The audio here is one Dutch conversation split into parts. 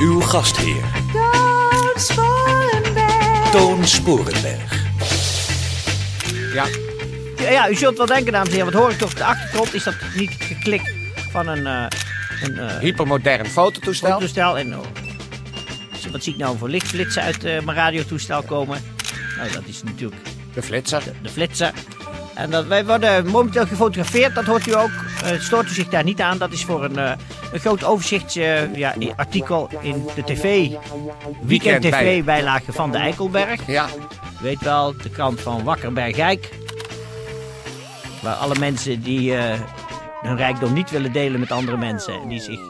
Uw gastheer, Toon Sporenberg. Toon Sporenberg. Ja. Ja, ja, u zult wel denken, dames en heren, wat hoor ik toch op de achtergrond? Is dat niet geklik van een, eh een eh, Hypermodern fototoestel. fototoestel? En, oh, wat zie ik nou voor lichtflitsen uit eh, mijn radiotoestel komen? Nou, dat is natuurlijk De flitser. de, de flitser. En dat, wij worden momenteel gefotografeerd, dat hoort u ook. Stoort u zich daar niet aan. Dat is voor een, eh, een groot overzichtsartikel ja, i- artikel in de tv. Weekend TV bijlage van de Eikelberg. Ja, weet wel, de krant van Wakker. Waar alle mensen die eh, hun rijkdom niet willen delen met andere mensen. En die zich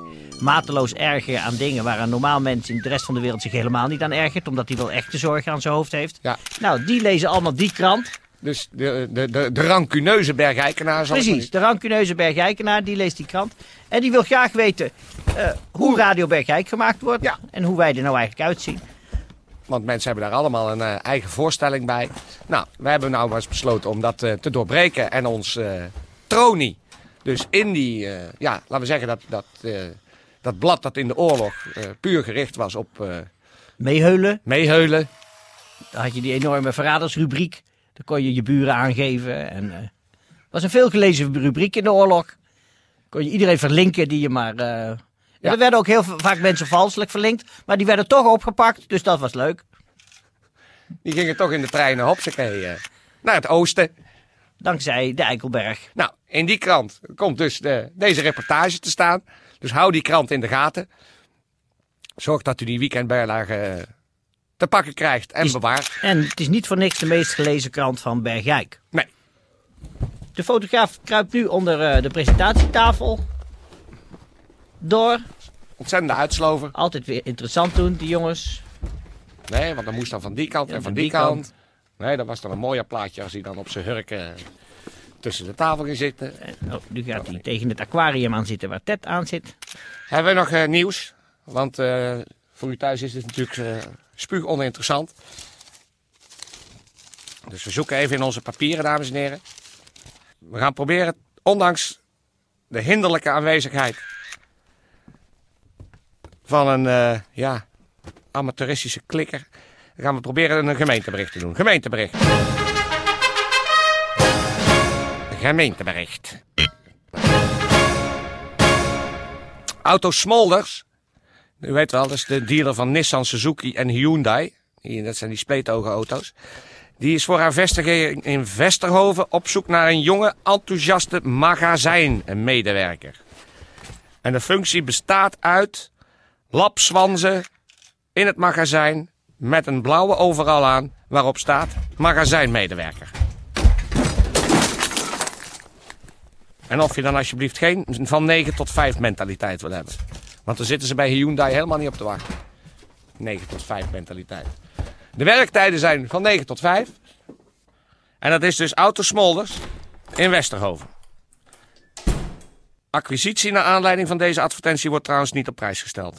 mateloos ergeren aan dingen waar een normaal mens in de rest van de wereld zich helemaal niet aan ergert. Omdat hij wel echte zorgen aan zijn hoofd heeft. Ja. Nou, die lezen allemaal die krant. Dus de, de, de, de rancuneuze bergijkenaar Precies, de rancuneuze Bergijkenaar, die leest die krant. En die wil graag weten eh, hoe Radio Bergijk gemaakt wordt. Ja. En hoe wij er nou eigenlijk uitzien. Want mensen hebben daar allemaal een eh, eigen voorstelling bij. Nou, wij hebben nou maar eens besloten om dat eh, te doorbreken. En ons tronie, dus in die, ja, laten we zeggen dat, dat, dat blad dat in de oorlog puur gericht was op eh, Meeheulen, meeheulen. Dan had je die enorme verradersrubriek. Daar kon je je buren aangeven. En eh was een veelgelezen rubriek in de oorlog. Kon je iedereen verlinken die je maar... eh ja. Er werden ook heel vaak mensen valselijk verlinkt. Maar die werden toch opgepakt. Dus dat was leuk. Die gingen toch in de treinen, hopsakee, eh, naar het oosten. Dankzij de Eikelberg. Nou, in die krant komt dus de, deze reportage te staan. Dus hou die krant in de gaten. Zorg dat u die weekendbijlage te pakken krijgt en Is- bewaart. En het is niet voor niks de meest gelezen krant van Bergijk. Nee. De fotograaf kruipt nu onder eh, de presentatietafel. Door. Ontzettende uitslover. Altijd weer interessant doen, die jongens. Nee, want dan moest dan van die kant Ja, en van die, die kant. Nee, dat was dan een mooier plaatje als hij dan op zijn hurken eh, tussen de tafel ging zitten. En, oh, nu gaat hij tegen het aquarium aan zitten waar Ted aan zit. Hebben we nog eh, nieuws? Want eh, voor u thuis is het natuurlijk eh spuug oninteressant. Dus we zoeken even in onze papieren, dames en heren. We gaan proberen, ondanks de hinderlijke aanwezigheid van een eh, ja, amateuristische klikker, gaan we proberen een gemeentebericht te doen. Gemeentebericht. Gemeentebericht. Auto Smolders u weet wel, dat is de dealer van Nissan, Suzuki en Hyundai. Die- Dat zijn die spleetogen auto's. Die is voor haar vestiging in Vesterhoven op zoek naar een jonge, enthousiaste magazijnmedewerker. En de functie bestaat uit lapswanzen in het magazijn met een blauwe overal aan waarop staat magazijnmedewerker. En of je dan alsjeblieft geen van 9 tot 5 mentaliteit wil hebben. Want dan zitten ze bij Hyundai helemaal niet op te wachten. 9 tot 5 mentaliteit. De werktijden zijn van 9 tot 5. En dat is dus Autosmolders in Westerhoven. Acquisitie naar aanleiding van deze advertentie wordt trouwens niet op prijs gesteld.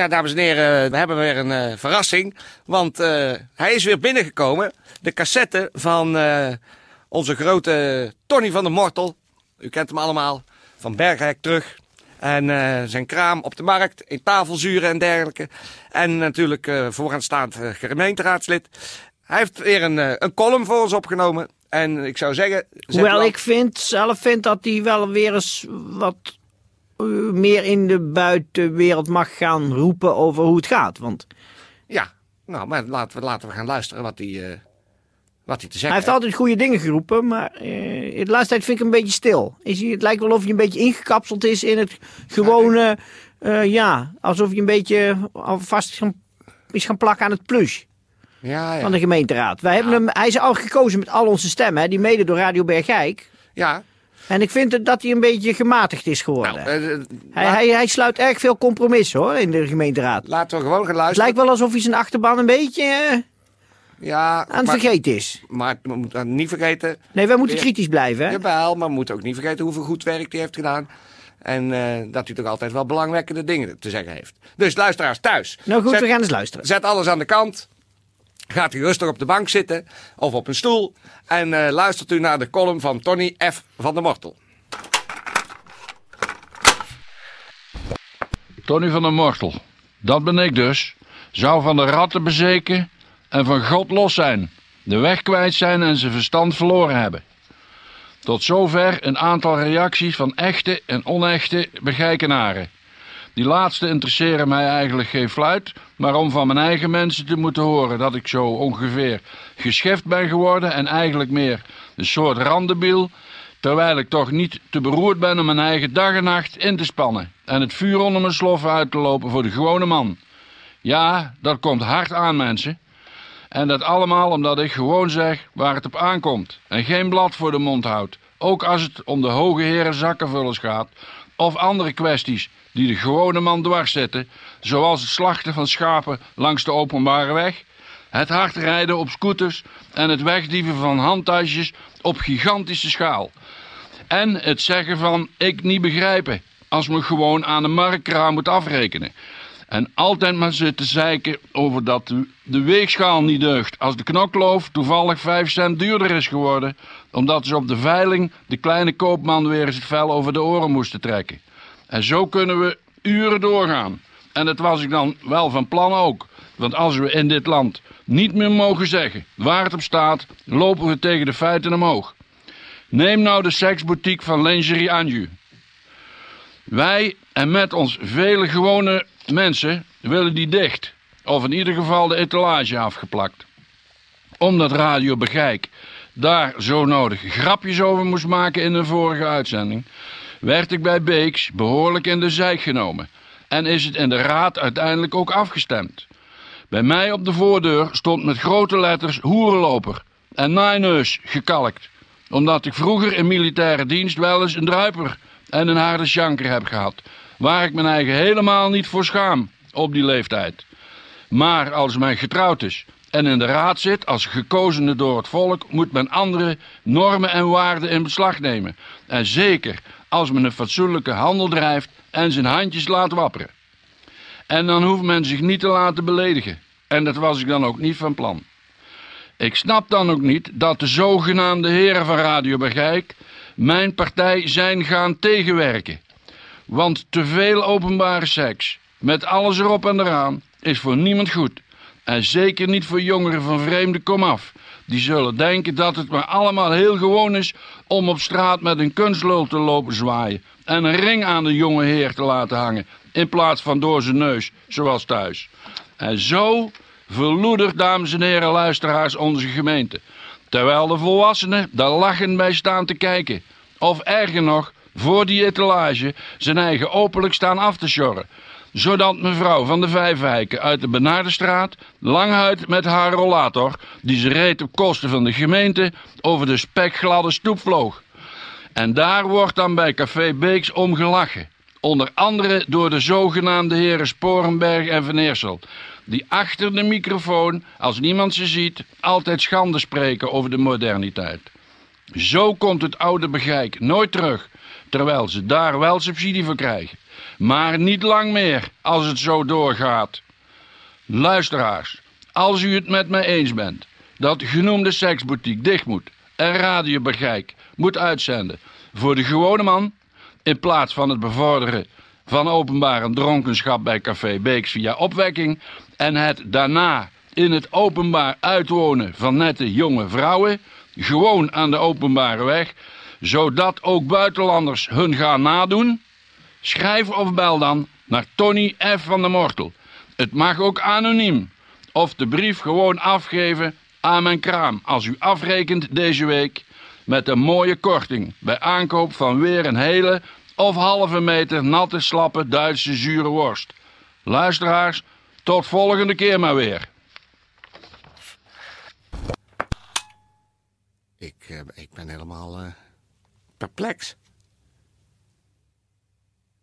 Ja, dames en heren, we hebben weer een eh, verrassing. Want eh, hij is weer binnengekomen. De cassette van eh, onze grote Tony van der Mortel. U kent hem allemaal. Van Bergrijk terug. En zijn kraam op de markt. In tafelzuren en dergelijke. En natuurlijk vooraanstaand gemeenteraadslid. Hij heeft weer een, een column voor ons opgenomen. En ik zou zeggen... aan- ik vind, zelf vind dat hij wel weer eens wat meer in de buitenwereld mag gaan roepen over hoe het gaat. Want Ja, nou, maar laten we, laten we gaan luisteren wat hij, eh, wat hij te zeggen hij heeft altijd goede dingen geroepen, maar eh, in de laatste tijd vind ik hem een beetje stil. Is hij, het lijkt wel of hij een beetje ingekapseld is in het gewone, eh, ja, alsof hij een beetje alvast is gaan, is gaan plakken aan het plush. Ja, ja. van de gemeenteraad. Wij hebben hem, hij is al gekozen met al onze stemmen, hè, die mede door Radio Bergijk. ja. En ik vind het dat hij een beetje gematigd is geworden. Nou, eh, eh, hij, laat- hij, hij sluit erg veel compromissen hoor, in de gemeenteraad. laten we gewoon gaan Het luisteren. lijkt wel alsof hij zijn achterban een beetje eh, ja, aan het maar, vergeten is. Maar we moeten niet vergeten... Nee, wij moeten kritisch blijven. Hè? Jawel, maar we moeten ook niet vergeten hoeveel goed werk hij heeft gedaan. En dat hij toch altijd wel belangwekkende dingen te zeggen heeft. Dus luisteraars thuis. Nou goed, zet, we gaan eens luisteren. Zet alles aan de kant. Gaat u rustig op de bank zitten of op een stoel. En eh, luistert u naar de column van Tony F. van der Mortel. Tony van der Mortel, dat ben ik dus, zou van de ratten bezeken en van God los zijn, de weg kwijt zijn en zijn verstand verloren hebben. Tot zover een aantal reacties van echte en onechte begijkenaren. Die laatste interesseren mij eigenlijk geen fluit, maar om van mijn eigen mensen te moeten horen dat ik zo ongeveer gescheft ben geworden en eigenlijk meer een soort randebiel, terwijl ik toch niet te beroerd ben om mijn eigen dag en nacht in te spannen en het vuur onder mijn sloffen uit te lopen voor de gewone man. Ja, dat komt hard aan, mensen. En dat allemaal omdat ik gewoon zeg waar het op aankomt en geen blad voor de mond houd. Ook als het om de hoge heren zakkenvullers gaat of andere kwesties die de gewone man dwars zitten, zoals het slachten van schapen langs de openbare weg, het hard rijden op scooters en het wegdieven van handtasjes op gigantische schaal. En het zeggen van ik niet begrijpen als me gewoon aan de marktkraam moet afrekenen. En altijd maar zitten zeiken over dat de- de weegschaal niet deugt. Als de knokloof toevallig 5 cent duurder is geworden. Omdat ze op de veiling de kleine koopman weer eens het vel over de oren moesten trekken. En zo kunnen we uren doorgaan. En dat was ik dan wel van plan ook. Want als we in dit land niet meer mogen zeggen waar het op staat, lopen we tegen de feiten omhoog. Neem nou de seksboutique van Lingerie Anju. Wij en met ons vele gewone mensen willen die dicht. Of in ieder geval de etalage afgeplakt. Omdat Radio Begijk daar zo nodig grapjes over moest maken in een vorige uitzending, werd ik bij Beeks behoorlijk in de zijk genomen. En is het in de raad uiteindelijk ook afgestemd. Bij mij op de voordeur stond met grote letters hoerenloper en naaineus gekalkt. Omdat ik vroeger in militaire dienst wel eens een druiper en een harde sjanker heb gehad. Waar ik mijn eigen helemaal niet voor schaam op die leeftijd. Maar als men getrouwd is en in de raad zit als gekozene door het volk, moet men andere normen en waarden in beslag nemen. En zeker als men een fatsoenlijke handel drijft en zijn handjes laat wapperen. En dan hoeft men zich niet te laten beledigen. En dat was ik dan ook niet van plan. Ik snap dan ook niet dat de zogenaamde heren van Radio Bergijk mijn partij zijn gaan tegenwerken. Want te veel openbare seks, met alles erop en eraan, is voor niemand goed. En zeker niet voor jongeren van vreemde komaf. Die zullen denken dat het maar allemaal heel gewoon is om op straat met een kunstlul te lopen zwaaien. En een ring aan de jonge heer te laten hangen, in plaats van door zijn neus, zoals thuis. En zo verloedert, dames en heren luisteraars, onze gemeente. Terwijl de volwassenen daar lachend bij staan te kijken. Of erger nog, voor die etalage zijn eigen openlijk staan af te sjorren. Zodat mevrouw van de Vijfwijken uit de Benaardenstraat langhuid met haar rollator, die ze reed op kosten van de gemeente, over de spekgladde stoep vloog. En daar wordt dan bij Café Beeks om gelachen. Onder andere door de zogenaamde heren Sporenberg en Van Eersel. Die achter de microfoon, als niemand ze ziet, altijd schande spreken over de moderniteit. Zo komt het oude begijk nooit terug, terwijl ze daar wel subsidie voor krijgen. Maar niet lang meer, als het zo doorgaat. Luisteraars, als u het met mij eens bent dat de genoemde seksboutique dicht moet en Radio Begijk moet uitzenden voor de gewone man, in plaats van het bevorderen van openbare dronkenschap bij Café Beeks via opwekking en het daarna in het openbaar uitwonen van nette jonge vrouwen, gewoon aan de openbare weg, zodat ook buitenlanders hun gaan nadoen, Schrijf of bel dan naar Tony F. van der Mortel. Het mag ook anoniem. Of de brief gewoon afgeven aan mijn kraam als u afrekent deze week met een mooie korting bij aankoop van weer een hele of halve meter natte slappe Duitse zure worst. Luisteraars, tot volgende keer maar weer. Ik, eh, ik ben helemaal eh, perplex.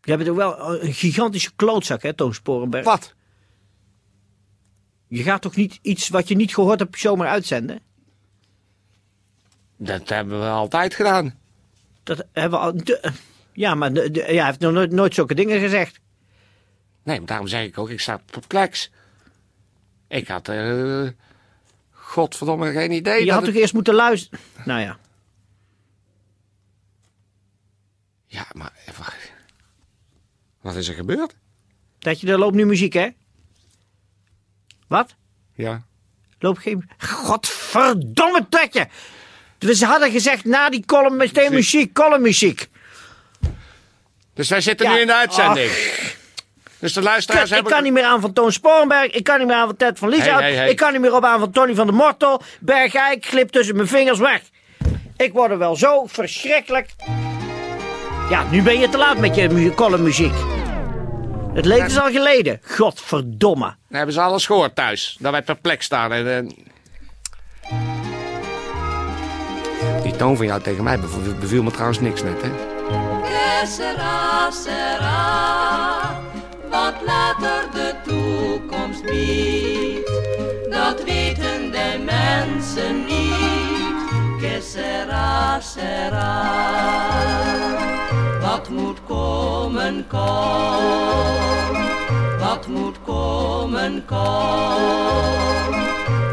Je hebt toch wel een gigantische klootzak, hè, Toon Sporenberg? Wat? Je gaat toch niet iets wat je niet gehoord hebt zomaar uitzenden? Dat hebben we altijd gedaan. Dat hebben we al... de- ja, maar de, de- ja, hij heeft nog nooit, nooit zulke dingen gezegd. Nee, maar daarom zeg ik ook, ik sta perplex. Ik had eh godverdomme geen idee. Je dat had het- toch eerst moeten luisteren? Nou ja. Ja, maar. Wat is er gebeurd? Dat je, er loopt nu muziek, hè? Wat? Ja. Loopt geen... Godverdomme, Tetje! We hadden gezegd na die column meteen muziek, columnmuziek. Dus wij zitten Ja. nu in de uitzending. Dus de luisteraars Kut, ik hebben... kan niet meer aan van Toon Sporenberg. Ik kan niet meer aan van Ted van Lieshout. Hey, hey, hey. Ik kan niet meer op aan van Tony van der Mortel. Bergijk glip tussen mijn vingers weg. Ik word er wel zo verschrikkelijk. Ja, nu ben je te laat met je mu- columnmuziek. Het leed is al geleden. Godverdomme. Dan hebben ze alles gehoord thuis. Dat wij perplex staan. En, eh, Die toon van jou tegen mij beviel, beviel me trouwens niks net, hè? Sera, sera. Wat later de toekomst biedt, dat weten de mensen niet. Sera, sera. Wat moet komen, kom. Wat moet komen, kom.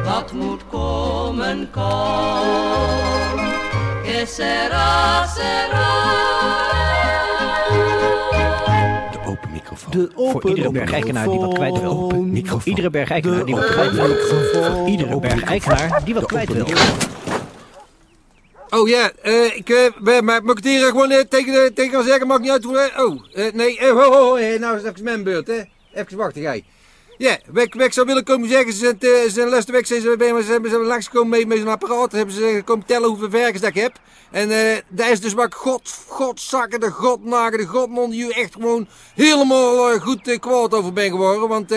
Wat moet komen, kom. Que sera, sera. De Voor iedere bergijkenaar die wat kwijt wil. iedere bergijkenaar die wat De kwijt wil. microfoon. Voor iedere bergijkenaar die wat kwijt wil. Oh ja, eh, ik eh, ben- maar moet ik het hier gewoon eh, tegen, eh, tegen zeggen? Mag ik niet uit hoe. eh, oh, eh, nee, eh, ho, ho, ho, eh, nou is het even mijn beurt, hè? Even wachten, jij. Ja, wat ik- wat ik zou willen komen zeggen, ze zijn, ze zijn laatste week zijn ze bij ze hebben ze langsgekomen met, met zo'n apparaat. Hebben ze komen tellen hoeveel verkers dat ik heb. En eh daar is dus ik god, godzakken, de godnagen, de godnon, die echt gewoon helemaal eh, goed eh, kwaad over ben geworden. Want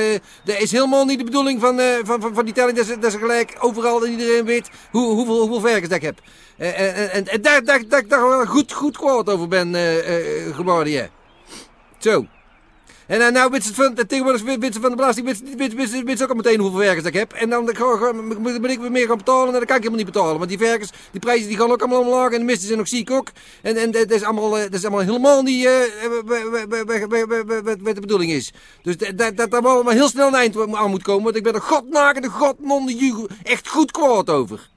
dat is helemaal niet de bedoeling van, van, van, van die telling, dat ze, dat ze gelijk overal en iedereen weet hoe, hoeveel, hoeveel verkers dat ik heb. En, en, en daar, daar, daar daar goed, goed kwaad over ben geworden, ja. Zo. En uh, nou ze van, van de belasting, ze ook al meteen hoeveel werkers dat ik heb. En dan moet ik weer meer gaan betalen en dan kan ik helemaal niet betalen. Want die werkers, die prijzen die gaan ook allemaal omlaag en de misten zijn ook ziek ook. En, en dat is allemaal, eh, dat is allemaal helemaal niet wat- de bedoeling is. Dus dat, dat, dat daar wel heel snel een eind aan moet komen. Want ik ben er godnakende, godnonde, echt goed kwaad over.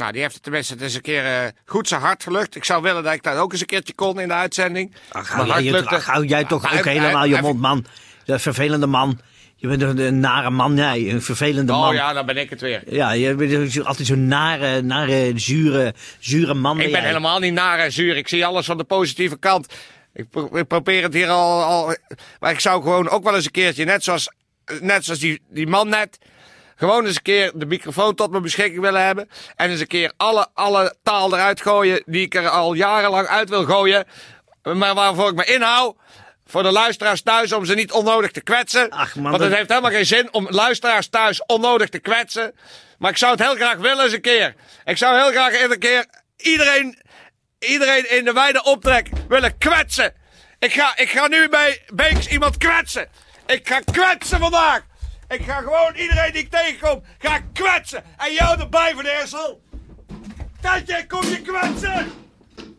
Nou, die heeft het tenminste eens een keer eh, goed zijn hart gelucht. Ik zou willen dat ik dat ook eens een keertje kon in de uitzending. Ach, hou jij, je, ach, hou jij toch Maar ook hij- helemaal hij- je mond, man. De vervelende man. Je bent een, een nare man, jij. Een vervelende Oh man. ja, dan ben ik het weer. Ja, je bent altijd zo'n nare, nare, zure, zure man. Ik ben jij. helemaal niet naar en zuur. Ik zie alles van de positieve kant. Ik, pro- ik probeer het hier al, al. Maar ik zou gewoon ook wel eens een keertje, net zoals, net zoals die, die man net. Gewoon eens een keer de microfoon tot mijn beschikking willen hebben. En eens een keer alle, alle taal eruit gooien die ik er al jarenlang uit wil gooien. Maar waarvoor ik me inhoud. Voor de luisteraars thuis om ze niet onnodig te kwetsen. Ach, man, Want het dat- heeft helemaal geen zin om luisteraars thuis onnodig te kwetsen. Maar ik zou het heel graag willen eens een keer. Ik zou heel graag eens een keer iedereen, iedereen in de wijde optrek willen kwetsen. Ik ga, ik ga nu bij Beeks iemand kwetsen. Ik ga kwetsen vandaag. Ik ga gewoon iedereen die ik tegenkom, ga kwetsen. En jou erbij, Van Eersel. Tetje, kom je kwetsen?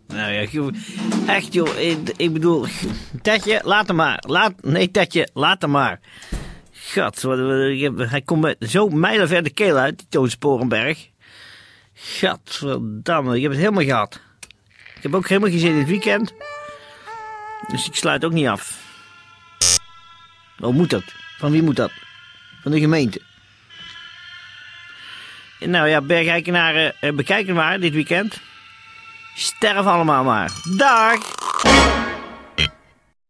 Nou ja, echt joh, ik, ik bedoel, Tetje, laat hem maar. Laat, nee, Tetje, laat hem maar. Heb- hij komt met zo mijlenver de keel uit, die Toon Sporenberg. Gadverdamme, ik heb het helemaal gehad. Ik heb ook helemaal geen zin in het weekend. Dus ik sluit ook niet af. Oh, moet dat? Van wie moet dat? Van de gemeente. Nou ja, Bergijkenaren, eh, bekijken maar dit weekend. Sterf allemaal maar. Dag!